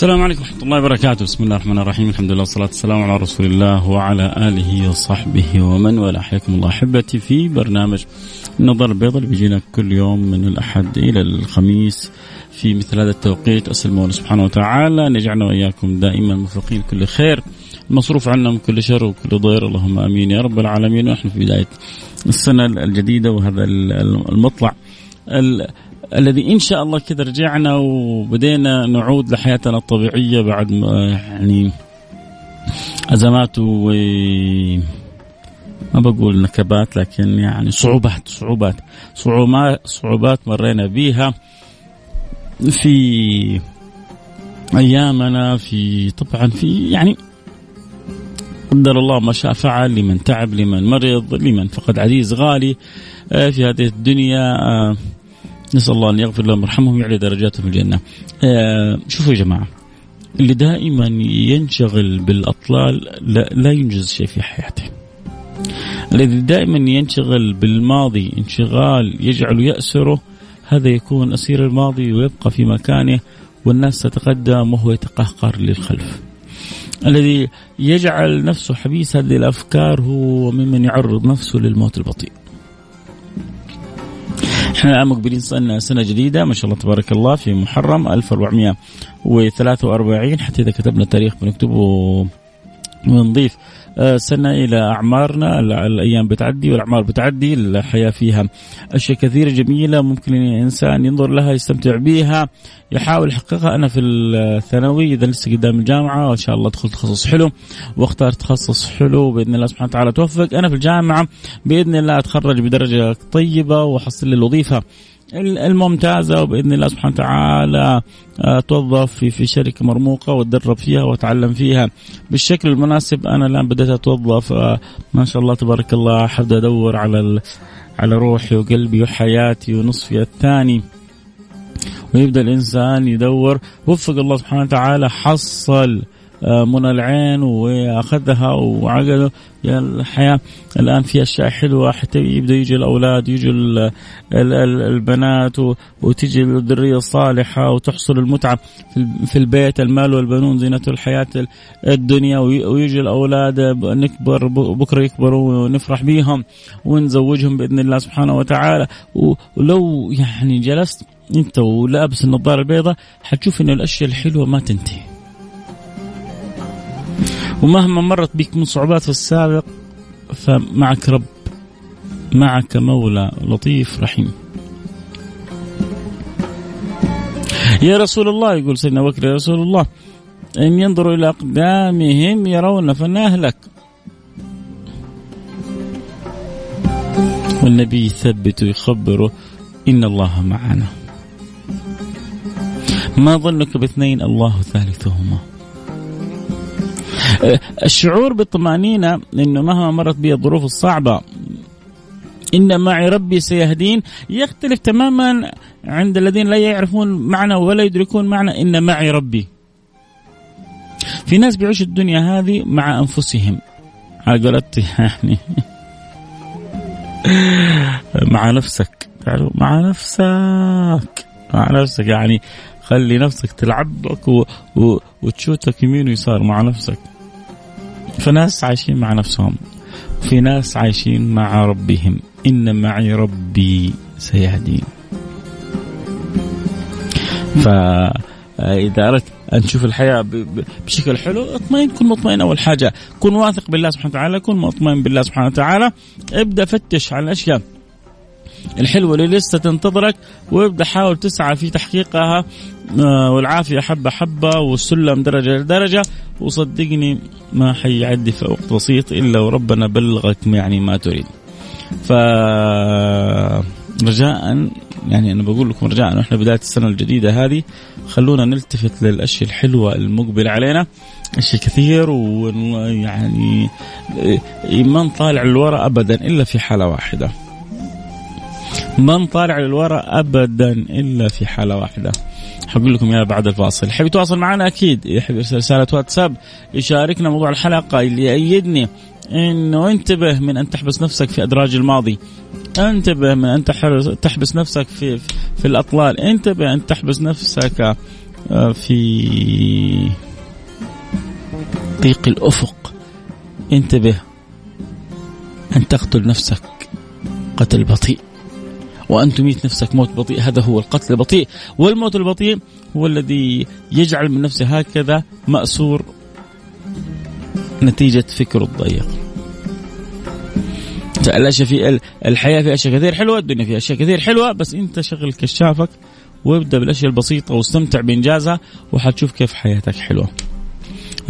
السلام عليكم ورحمة الله وبركاته، بسم الله الرحمن الرحيم، الحمد لله والصلاة والسلام على رسول الله وعلى آله وصحبه ومن والاه، حياكم الله. أحبتي في برنامج النظر البيضاء اللي بيجينا كل يوم من الأحد إلى الخميس في مثل هذا التوقيت، أسأل الله سبحانه وتعالى أن يجعلنا وإياكم دائما موفقين كل خير، المصروف عنا من كل شر وكل ضير، اللهم آمين يا رب العالمين، ونحن في بداية السنة الجديدة وهذا المطلع الذي إن شاء الله كذا رجعنا وبدينا نعود لحياتنا الطبيعية بعد ما يعني أزمات و ما بقول نكبات لكن يعني صعوبات صعوبات صعوبات صعوبات مرينا بها في أيامنا في طبعا في يعني قدر الله ما شاء فعل لمن تعب لمن مرض لمن فقد عزيز غالي آه، في هذه الدنيا آه، نسأل الله أن يغفر لهم ويرحمهم ويعلي درجاتهم في الجنة. آه شوفوا يا جماعة اللي دائما ينشغل بالأطلال لا, لا ينجز شيء في حياته. الذي دائما ينشغل بالماضي انشغال يجعل يأسره هذا يكون أسير الماضي ويبقى في مكانه والناس تتقدم وهو يتقهقر للخلف الذي يجعل نفسه حبيس هذه الأفكار هو ممن يعرض نفسه للموت البطيء إحنا الان مقبلين سنة جديدة ما شاء الله تبارك الله في محرم 1443 حتى إذا كتبنا تاريخ بنكتبه ونضيف سنة إلى أعمارنا. الأيام بتعدي والأعمار بتعدي. الحياة فيها أشياء كثيرة جميلة ممكن الإنسان ينظر لها يستمتع بها يحاول يحققها. أنا في الثانوي إذا لسه قدام الجامعة وإن شاء الله أدخل تخصص حلو. وأختار تخصص حلو بإذن الله سبحانه وتعالى. توفق أنا في الجامعة بإذن الله أتخرج بدرجة طيبة وأحصل لي الوظيفة الممتازة وبإذن الله سبحانه وتعالى اتوظف في في شركة مرموقة واتدرب فيها واتعلم فيها. بالشكل المناسب أنا الآن بدأت أتوظف آه، ما شاء الله تبارك الله حابدا أدور على على روحي وقلبي وحياتي ونصفي الثاني. ويبدأ الإنسان يدور. وفق الله سبحانه وتعالى حصل آه، منى العين وأخذها وعقده. الحياة الآن في أشياء حلوة حتى يبدأ يجي الأولاد يجي البنات وتجي الذرية الصالحة وتحصل المتعة في البيت المال والبنون زينة الحياة الدنيا. ويجي الأولاد نكبر بكرة يكبروا ونفرح بيهم ونزوجهم بإذن الله سبحانه وتعالى. ولو يعني جلست أنت ولابس النظارة البيضاء حتشوف إن الأشياء الحلوة ما تنتهي. ومهما مرت بك من صعوبات في السابق فمعك رب معك مولى لطيف رحيم. يا رسول الله يقول سيدنا بكر يا رسول الله إن ينظروا إلى أقدامهم يرون فنهلك والنبي يثبت ويخبره إن الله معنا. ما ظنك باثنين الله ثالثهما. الشعور بالطمأنينة أنه مهما مرت بي الظروف الصعبة إن معي ربي سيهدين. يختلف تماما عند الذين لا يعرفون معنى ولا يدركون معنى إن معي ربي. في ناس بيعيشوا الدنيا هذه مع أنفسهم. قالت يعني. مع نفسك. مع نفسك. مع نفسك يعني خلي نفسك تلعبك و... و... وتشوتك يمين ويسار مع نفسك. فناس عايشين مع نفسهم في ناس عايشين مع ربهم. إن معي ربي سيهدين. فإذا أردت أن تشوف الحياة بشكل حلو اطمئن كن مطمئن. أول حاجة كن واثق بالله سبحانه وتعالى كن مطمئن بالله سبحانه وتعالى. ابدأ فتش على الأشياء. الحلوة اللي لسه تنتظرك وابدأ حاول تسعى في تحقيقها. آه، والعافية حبة حبة والسلم درجة لدرجة. وصدقني ما حيعدي في وقت بسيط إلا وربنا بلغك يعني ما تريد. ف رجاء يعني أنا بقول لكم رجاء وإحنا بداية السنة الجديدة هذه. خلونا نلتفت للأشياء الحلوة المقبلة علينا. أشياء كثير ويعني ما نطالع للوراء ابدا إلا في حالة واحدة. ما نطالع للوراء ابدا إلا في حالة واحدة. حقول لكم اياها بعد الفاصل. حب يتواصل معنا؟ أكيد. يحب يرسل رسالة واتساب يشاركنا موضوع الحلقة اللي يأيدني إنه انتبه من أن تحبس نفسك في أدراج الماضي. انتبه من أن تحبس نفسك في في الأطلال. انتبه أن تحبس نفسك آه، في ضيق الأفق. انتبه أن تقتل نفسك قتل بطيء. وان تميت نفسك موت بطيء هذا هو القتل البطيء والموت البطيء هو الذي يجعل من نفسه هكذا مأسور نتيجة فكره الضيق الاشياء في الحياة في أشياء كثير حلوة الدنيا في أشياء كثير حلوة بس أنت شغل كشافك وابدأ بالأشياء البسيطة واستمتع بإنجازها وحتشوف كيف حياتك حلوة.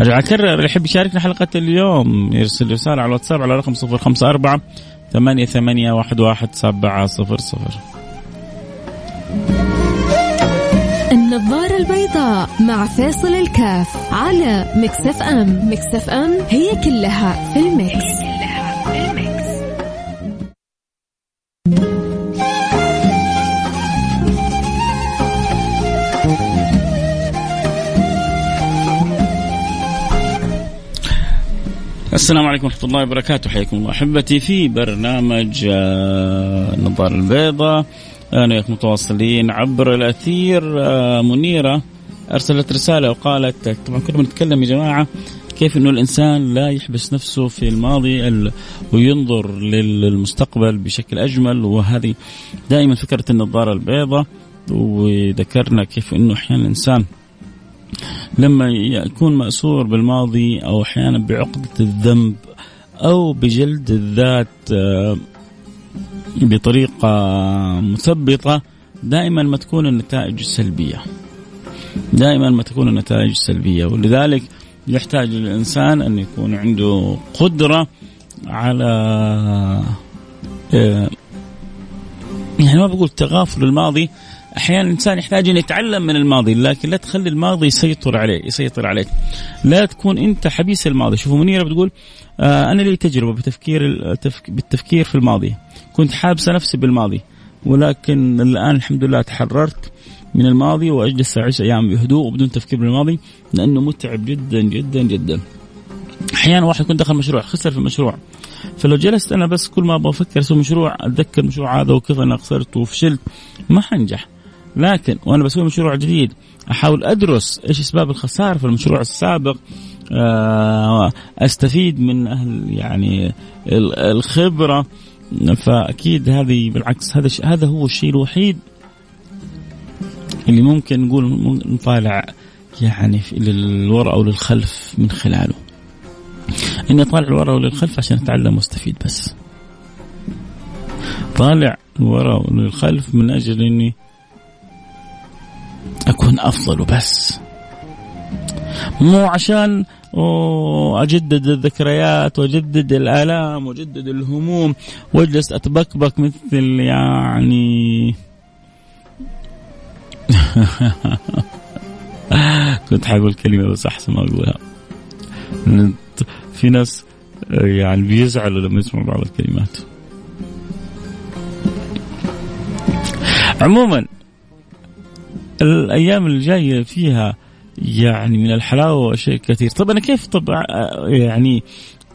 أرجع أكرر اللي يحب يشاركنا حلقة اليوم يرسل رسالة على الواتساب على رقم 054 ثمانية ثمانية واحد واحد سبعة صفر صفر النظارة البيضاء مع فيصل الكاف على Mix FM Mix FM هي كلها في ال Mix. السلام عليكم ورحمة الله وبركاته. حياكم الله أحبتي في برنامج آه، النظارة البيضاء أنا وياكم متواصلين عبر الأثير آه، منيرة أرسلت رسالة وقالت طبعا كنا بنتكلم يا جماعة كيف إنه الإنسان لا يحبس نفسه في الماضي وينظر للمستقبل بشكل أجمل. وهذه دائما فكرة النظارة البيضاء. وذكرنا كيف إنه أحيانا الإنسان لما يكون مأسور بالماضي أو أحيانا بعقدة الذنب أو بجلد الذات آه، بطريقة مثبطة دائما ما تكون النتائج سلبية. دائما ما تكون النتائج سلبية. ولذلك يحتاج الإنسان أن يكون عنده قدرة على آه، يعني ما بقول تغافل الماضي أحيانا الإنسان يحتاج أن يتعلم من الماضي لكن لا تخلي الماضي يسيطر عليه يسيطر عليك. لا تكون أنت حبيس الماضي. شوفوا منيره بتقول؟ آه أنا لي تجربة بتفكير بالتفكير في الماضي. كنت حابسه نفسي بالماضي ولكن الآن الحمد لله تحررت من الماضي وأجلس أعيش أيام بهدوء وبدون تفكير بالماضي لأنه متعب جدا جدا جدا. أحيانا واحد يكون دخل مشروع خسر في المشروع فلو جلست أنا بس كل ما بفكر أسوي مشروع أتذكر المشروع هذا وكيف أنا خسرت وفشلت ما حنجح. لكن وأنا بسوي مشروع جديد أحاول أدرس إيش أسباب الخسارة في المشروع السابق آه، أستفيد من أهل يعني الخبرة فأكيد هذه بالعكس هذا هذا هو الشيء الوحيد اللي ممكن نقول نطالع يعني للوراء أو للخلف من خلاله. إني أطالع للوراء وللخلف عشان أتعلم وأستفيد بس. طالع للوراء وللخلف من أجل إني أكون أفضل وبس مو عشان أجدد الذكريات وأجدد الآلام وأجدد الهموم وأجلس أتبكبك مثل يعني كنت حقول كلمه بس أحسن ما أقولها. في ناس يعني بيزعلوا لما يسمعوا بعض الكلمات. عموما الأيام الجاية فيها يعني من الحلاوة وشيء كثير. طب أنا كيف طب يعني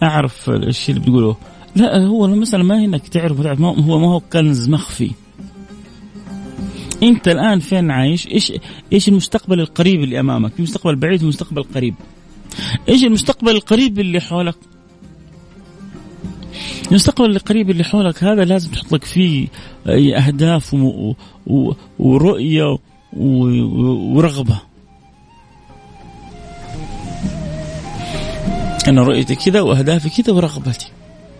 أعرف الشيء اللي بتقوله؟ لا هو المسألة ما هي إنك تعرف وتعرف هو ما هو كنز مخفي. أنت الآن فين عايش؟ إيش إيش المستقبل القريب اللي أمامك؟ في مستقبل بعيد في مستقبل قريب. إيش المستقبل القريب اللي حولك؟ المستقبل القريب اللي حولك هذا لازم تحط لك فيه أهداف ورؤية ورغبة. أنا رؤيتي كذا وأهدافي كذا ورغبتي.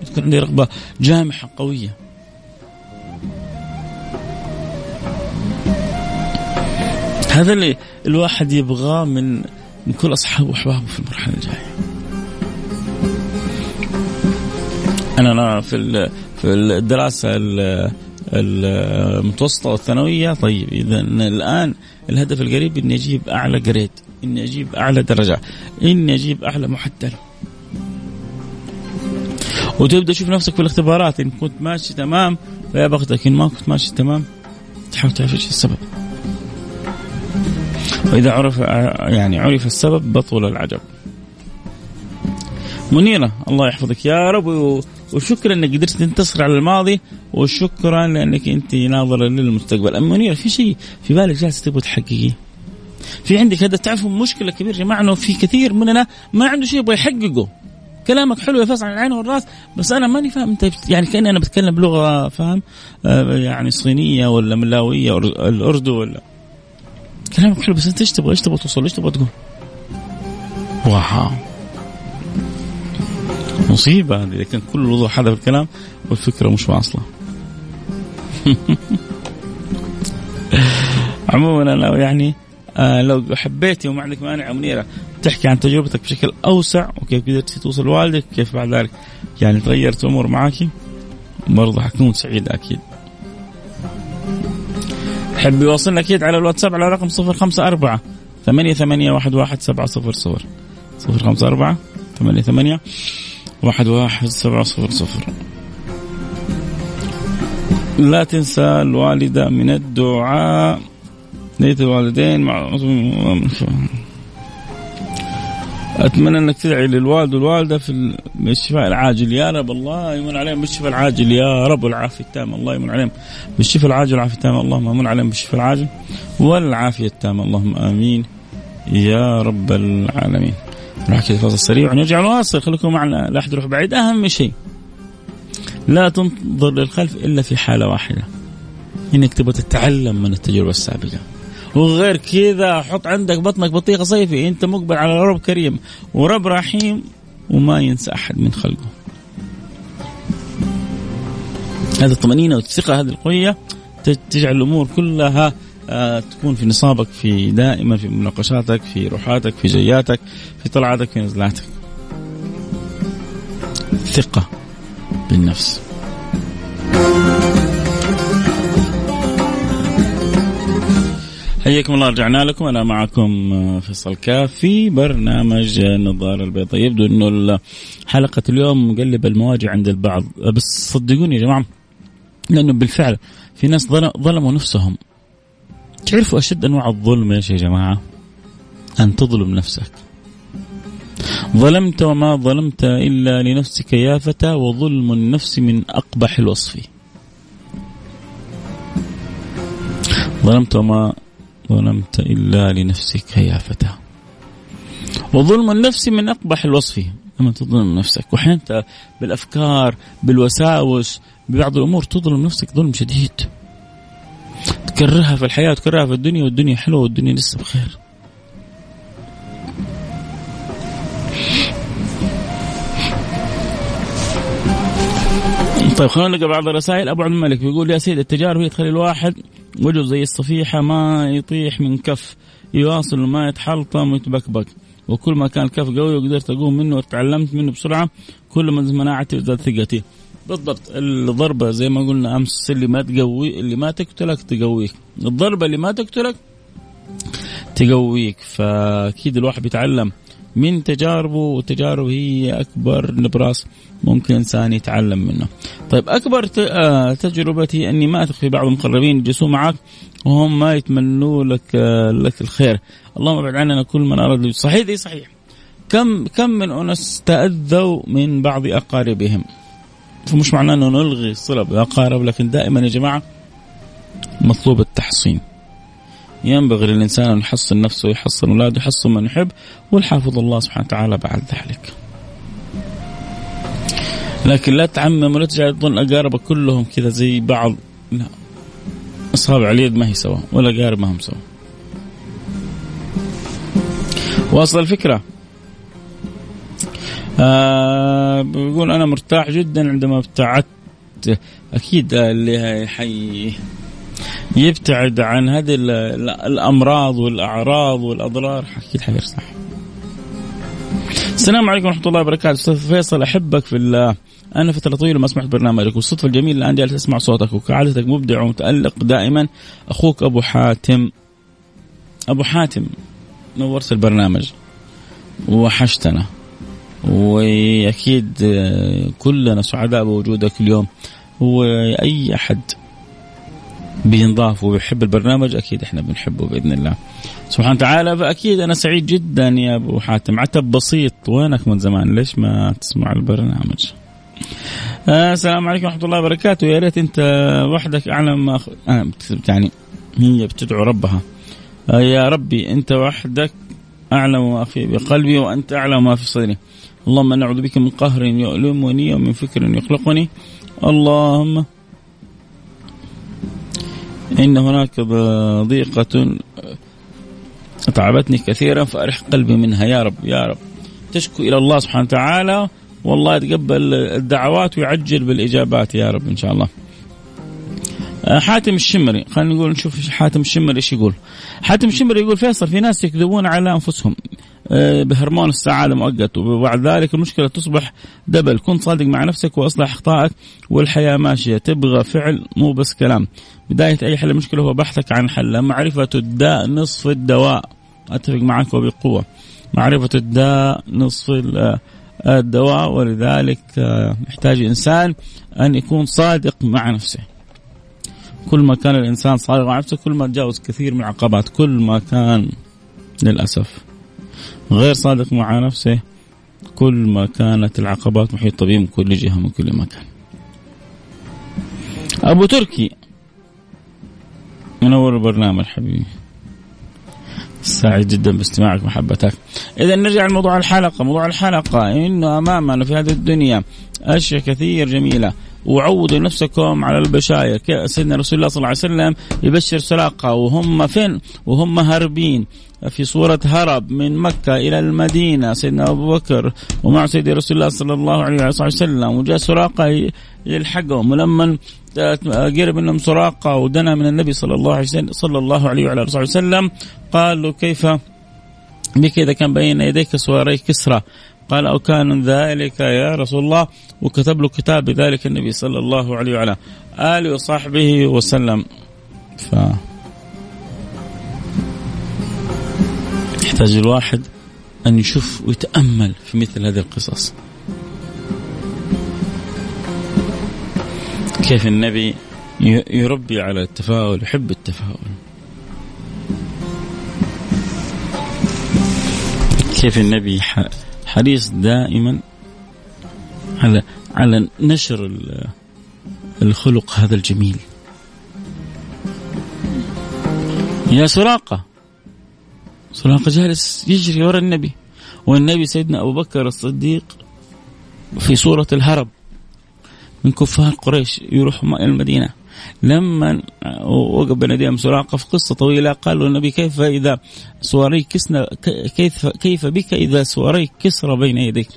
تكون عندي رغبة جامحة قوية. هذا اللي الواحد يبغاه من من كل أصحابه وأحبابه في المرحلة الجاية. أنا في في الدراسة المتوسطة والثانوية. طيب إذا الآن الهدف القريب إني أجيب أعلى جريد إني أجيب أعلى درجة إني أجيب أعلى معدل وتبدأ تشوف نفسك في الاختبارات إن كنت ماشي تمام فيا بختك ان ما كنت ماشي تمام تحاول تعرف إيش السبب. وإذا عرف يعني عرف السبب بطل العجب. منيرة الله يحفظك. يا رب وشكرا إنك قدرت تنتصر على الماضي وشكرا لانك أنت ناظرة للمستقبل. أم منيرة في شيء في بالك جالسة تبغى تحققيه؟ في عندك هذا تعرفوا مشكلة كبيرة يا جماعة إنه في كثير مننا ما عنده شيء يبغى يحققه. كلامك حلو يا فاصل عن العين والرأس بس أنا ماني فاهم أنت يعني كأني أنا بتكلم بلغة فاهم؟ آه يعني صينية ولا ملاوية الاردو ولا. كلامك حلو بس أنت إيش تبغى؟ إيش تبغى توصل؟ إيش تبغى تقول؟ واو. مصيبة هذه إذا كان كل الوضوح هذا في الكلام والفكرة مش واصلة. عموما أنا يعني آه لو حبيتي وما عندك مانع منيرة تحكي عن تجربتك بشكل أوسع وكيف قدرتي توصل والدك كيف بعد ذلك يعني تغيرت الأمور معك برضه حكون سعيد أكيد. حب يوصلنا أكيد على الواتساب على رقم صفر خمسة أربعة ثمانية ثمانية واحد واحد سبعة صفر صفر. صفر خمسة أربعة ثمانية ثمانية واحد واحد سبعة صفر صفر. لا تنسى الوالدة من الدعاء. نية الوالدين مع أتمنى أنك تدعي للوالد والوالدة في الشفاء العاجل. يا رب الله يمن عليهم بالشفاء العاجل. يا رب والعافيه التامة. الله يمن عليهم بالشفاء العاجل. والعافيه التامة. اللهم امن عليهم بالشفاء العاجل والعافية التامة. اللهم آمين. يا رب العالمين. نروح كذا فاصل سريع ونرجع نواصل خليكم معنا لا احد يروح بعيد. أهم شيء لا تنظر للخلف إلا في حالة واحدة إنك تبغى تتعلم من التجربة السابقة. وغير كذا حط عندك بطنك بطيخة صيفي أنت مقبل على رب كريم ورب رحيم وما ينسى أحد من خلقه. هذه الطمأنينة والثقة هذه القوية تجعل الأمور كلها تكون في نصابك في دائما في مناقشاتك في روحاتك في جياتك في طلعاتك في نزلاتك. ثقة بالنفس. حياكم الله رجعنا لكم. أنا معكم آه، فيصل كافي برنامج النظارة البيضاء. يبدو إنه حلقة اليوم مقلب المواجع عند البعض. بس صدقوني يا جماعة لأنه بالفعل في ناس ظلموا نفسهم. تعرفوا أشد أنواع الظلم إيش يا جماعة؟ أن تظلم نفسك. ظلمت وما ظلمت إلا لنفسك يا فتى وظلم النفس من أقبح الوصف. ظلمت وما ظلمت إلا لنفسك يا فتى. وظلم النفس من أقبح الوصف. لما تظلم نفسك وأحيانا بالأفكار بالوساوس ببعض الأمور تظلم نفسك ظلم شديد. تكرهها في الحياة وتكرهها في الدنيا والدنيا حلوة والدنيا لسه بخير. طيب خلونا نقرا بعض الرسائل. أبو عبد الملك بيقول يا سيد التجارب هي تخلي الواحد وجهه زي الصفيحة ما يطيح من كف يواصل وما يتحلطم ويتبكبك. وكل ما كان الكف قوي وقدرت أقوم منه وتعلمت منه بسرعة كل ما مناعتي وزاد ثقتي. بالضبط. الضربة زي ما قلنا أمس اللي ما تقوي اللي ما تقتلك تقويك. الضربة اللي ما تقتلك تقويك. فأكيد الواحد بيتعلم من تجاربه وتجاربه هي أكبر نبراس ممكن إنسان يتعلم منه. طيب أكبر آه، تجربتي أني ما أثق في بعض المقربين يجلسوا معك وهم ما يتمنوا لك آه، لك الخير. اللهم ابعد عننا كل من أراد صحيح دي صحيح. كم كم من أناس تأذوا من بعض أقاربهم؟ فمش معناه إنه نلغي الصلة بالاقارب لكن دائما يا جماعة مطلوب التحصين ينبغي للإنسان أن يحصن نفسه ويحصن أولاده يحصن من يحب والحافظ الله سبحانه وتعالى بعد ذلك. لكن لا تعمم ولا تجعل تظن أقاربك كلهم كذا زي بعض لا اصابع اليد ما هي سوا ولا اقارب ما هم سوا. واصل الفكرة آه بيقول أنا مرتاح جدا عندما ابتعدت. أكيد اللي حي يبتعد عن هذه الأمراض والأعراض والأضرار. أكيد حيرتاح السلام عليكم ورحمة الله وبركاته. أستاذ فيصل أحبك في الله. أنا فترة طويلة ما سمعت برنامجك. والصدفة الجميلة الان جالس أسمع صوتك وكعادتك مبدع ومتألق. دائما أخوك أبو حاتم. أبو حاتم نورت البرنامج. وحشتنا. وأكيد كلنا سعداء بوجودك اليوم. وأي أحد بينضاف وبيحب البرنامج أكيد إحنا بنحبه بإذن الله. سبحانه وتعالى فأكيد أنا سعيد جدا يا أبو حاتم. عتب بسيط وينك من زمان؟ ليش ما تسمع البرنامج؟ آه السلام عليكم ورحمة الله وبركاته. يا ريت أنت وحدك أعلم ما أخ... آه يعني هي بتدعو ربها. آه يا ربي أنت وحدك أعلم ما في بقلبي وأنت أعلم ما في صدري. اللهم نعوذ بك من قهر يؤلمني ومن فكر يخلقني. اللهم إن هناك ضيقة تعبتني كثيرا فأرح قلبي منها. يا رب يا رب. تشكو إلى الله سبحانه وتعالى. والله يتقبل الدعوات ويعجل بالإجابات يا رب إن شاء الله. حاتم الشمري. خلينا نقول نشوف حاتم الشمري إيش يقول. حاتم الشمري يقول فيصل في ناس يكذبون على أنفسهم آه، بهرمون السعادة مؤقت وبعد ذلك المشكلة تصبح دبل. كن صادق مع نفسك وأصلح أخطائك والحياة ماشية. تبغى فعل مو بس كلام. بداية أي حل المشكلة هو بحثك عن حل. معرفة الداء نصف الدواء. أتفق معك وبقوة. معرفة الداء نصف الدواء ولذلك آه، يحتاج إنسان أن يكون صادق مع نفسه. كل ما كان الإنسان صادق مع نفسه كل ما تجاوز كثير من العقبات كل ما كان للأسف غير صادق مع نفسه كل ما كانت العقبات محيطة به من كل جهة من كل مكان. أبو تركي منور البرنامج حبيبي. سعيد جدا باستماعك محبتك. إذا نرجع لموضوع الحلقة موضوع الحلقة. إنه أمامنا في هذه الدنيا أشياء كثير جميلة. وعودوا نفسكم على البشاير سيدنا رسول الله صلى الله عليه وسلم يبشر سراقة وهم فين؟ وهم هاربين. في صورة هرب من مكة إلى المدينة سيدنا أبو بكر ومع سيدي رسول الله صلى الله عليه وسلم. وجاء سراقة يلحقهم. ولما قرب منهم سراقة ودنا من النبي صلى الله عليه وسلم صلى الله عليه وعلى وسلم قال له كيف بك؟ إذا كان بين يديك سواري كسرى. قال أو كان ذلك يا رسول الله وكتب له كتاب بذلك النبي صلى الله عليه وعلى آله وصحبه وسلم. ف يحتاج الواحد أن يشوف ويتأمل في مثل هذه القصص. كيف النبي يربي على التفاؤل يحب التفاؤل. كيف النبي حريص دائما على على نشر الخلق هذا الجميل. يا سراقة. سراقة جالس يجري وراء النبي. والنبي سيدنا أبو بكر الصديق في صورة الهرب. من كفار قريش يروح المدينة. لما وقف بين يديهم سراقة في قصة طويلة قال له النبي كيف إذا سواري كسنا كيف كيف بك إذا سواري كسرى بين يديك؟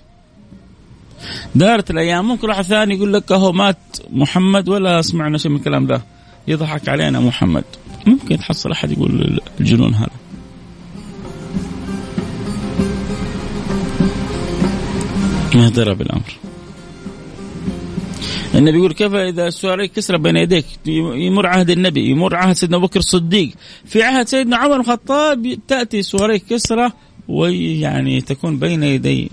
دارت الأيام. ممكن واحد ثاني يقول لك أهو مات محمد ولا سمعنا شيء من الكلام ده. يضحك علينا محمد. ممكن تحصل أحد يقول الجنون هذا. ما درى بالأمر النبي يقول كيف إذا السواري كسر بين يديك؟ يمر عهد النبي يمر عهد سيدنا أبو بكر الصديق. في عهد سيدنا عمر الخطاب تأتي سواري كسرى ويعني تكون بين يدي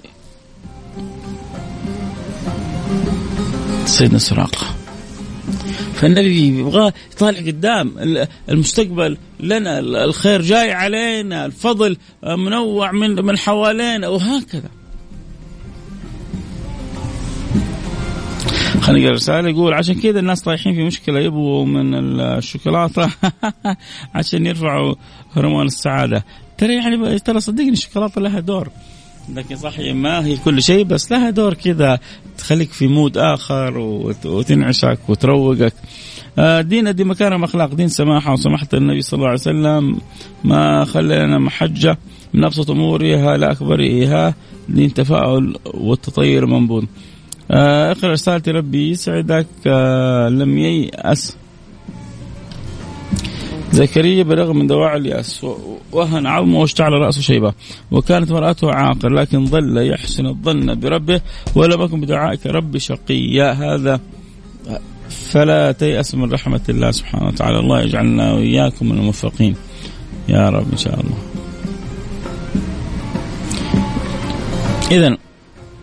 سيدنا سراقة. فالنبي يبغى يطالع قدام المستقبل. لنا الخير جاي علينا الفضل منوع من من حوالينا وهكذا. خلينا نقرا رساله يقول عشان كذا الناس طايحين في مشكلة يبغوا من الشوكولاتة عشان يرفعوا هرمون السعادة. ترى يعني ترى صدقني الشوكولاتة لها دور. لكن صحيح ما هي كل شيء بس لها دور كذا تخليك في مود آخر وتنعشك وتروقك. آه، دين دي مكارم اخلاق دين سماحة وسماحة النبي صلى الله عليه وسلم. ما خلينا محجة من أبسط أمورها لاكبرها دين تفاؤل والتطير منبوذ. اقرأ رسالتي ربي يسعدك آه لم ييأس زكريا برغم من دواعي اليأس وهن عظمه واشتعل رأسه شيبة وكانت مرأته عاقر لكن ظل يحسن الظن بربه ولم يكن بدعائك ربي شقيا هذا فلا تيأس من رحمة الله سبحانه وتعالى. الله يجعلنا وإياكم من الموفقين. يا رب إن شاء الله. إذا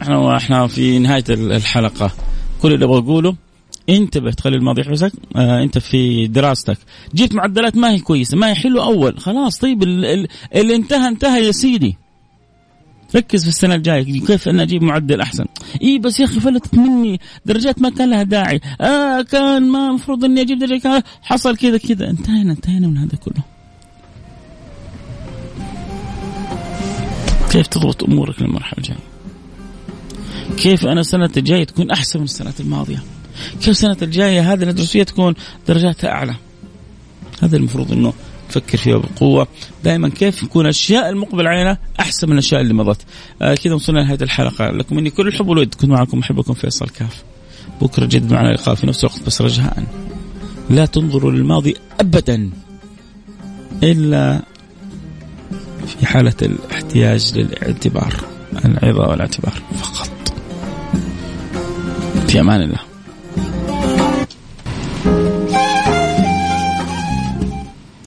إحنا إحنا في نهاية الحلقة. كل اللي أبغى أقوله انتبه تخلي الماضي يحبسك آه أنت في دراستك. جيت معدلات ما هي كويسة ما هي حلوة أول. خلاص طيب اللي انتهى انتهى يا سيدي. ركز في السنة الجاية كيف أنا أجيب معدل أحسن؟ إي بس يا أخي فلتت مني. درجات ما كان لها داعي. آه كان ما المفروض إني أجيب درجة حصل كذا كذا. انتهينا انتهينا من هذا كله. كيف تضبط أمورك للمرحلة الجاية؟ كيف أنا السنة الجاية تكون أحسن من السنة الماضية؟ كيف السنة الجاية هذه الدروس تكون درجاتها أعلى؟ هذا المفروض إنه نفكر فيها بقوة. دائما كيف يكون الأشياء المقبل علينا أحسن من الأشياء اللي مضت؟ آه كذا وصلنا لنهاية الحلقة. لكم مني كل الحب والود. كنت معكم محبكم فيصل كاف. بكرة جد معنا لقاء في نفس الوقت بس رجاء. لا تنظروا للماضي أبدا إلا في حالة الاحتياج للاعتبار العظة والإعتبار فقط. في أمان الله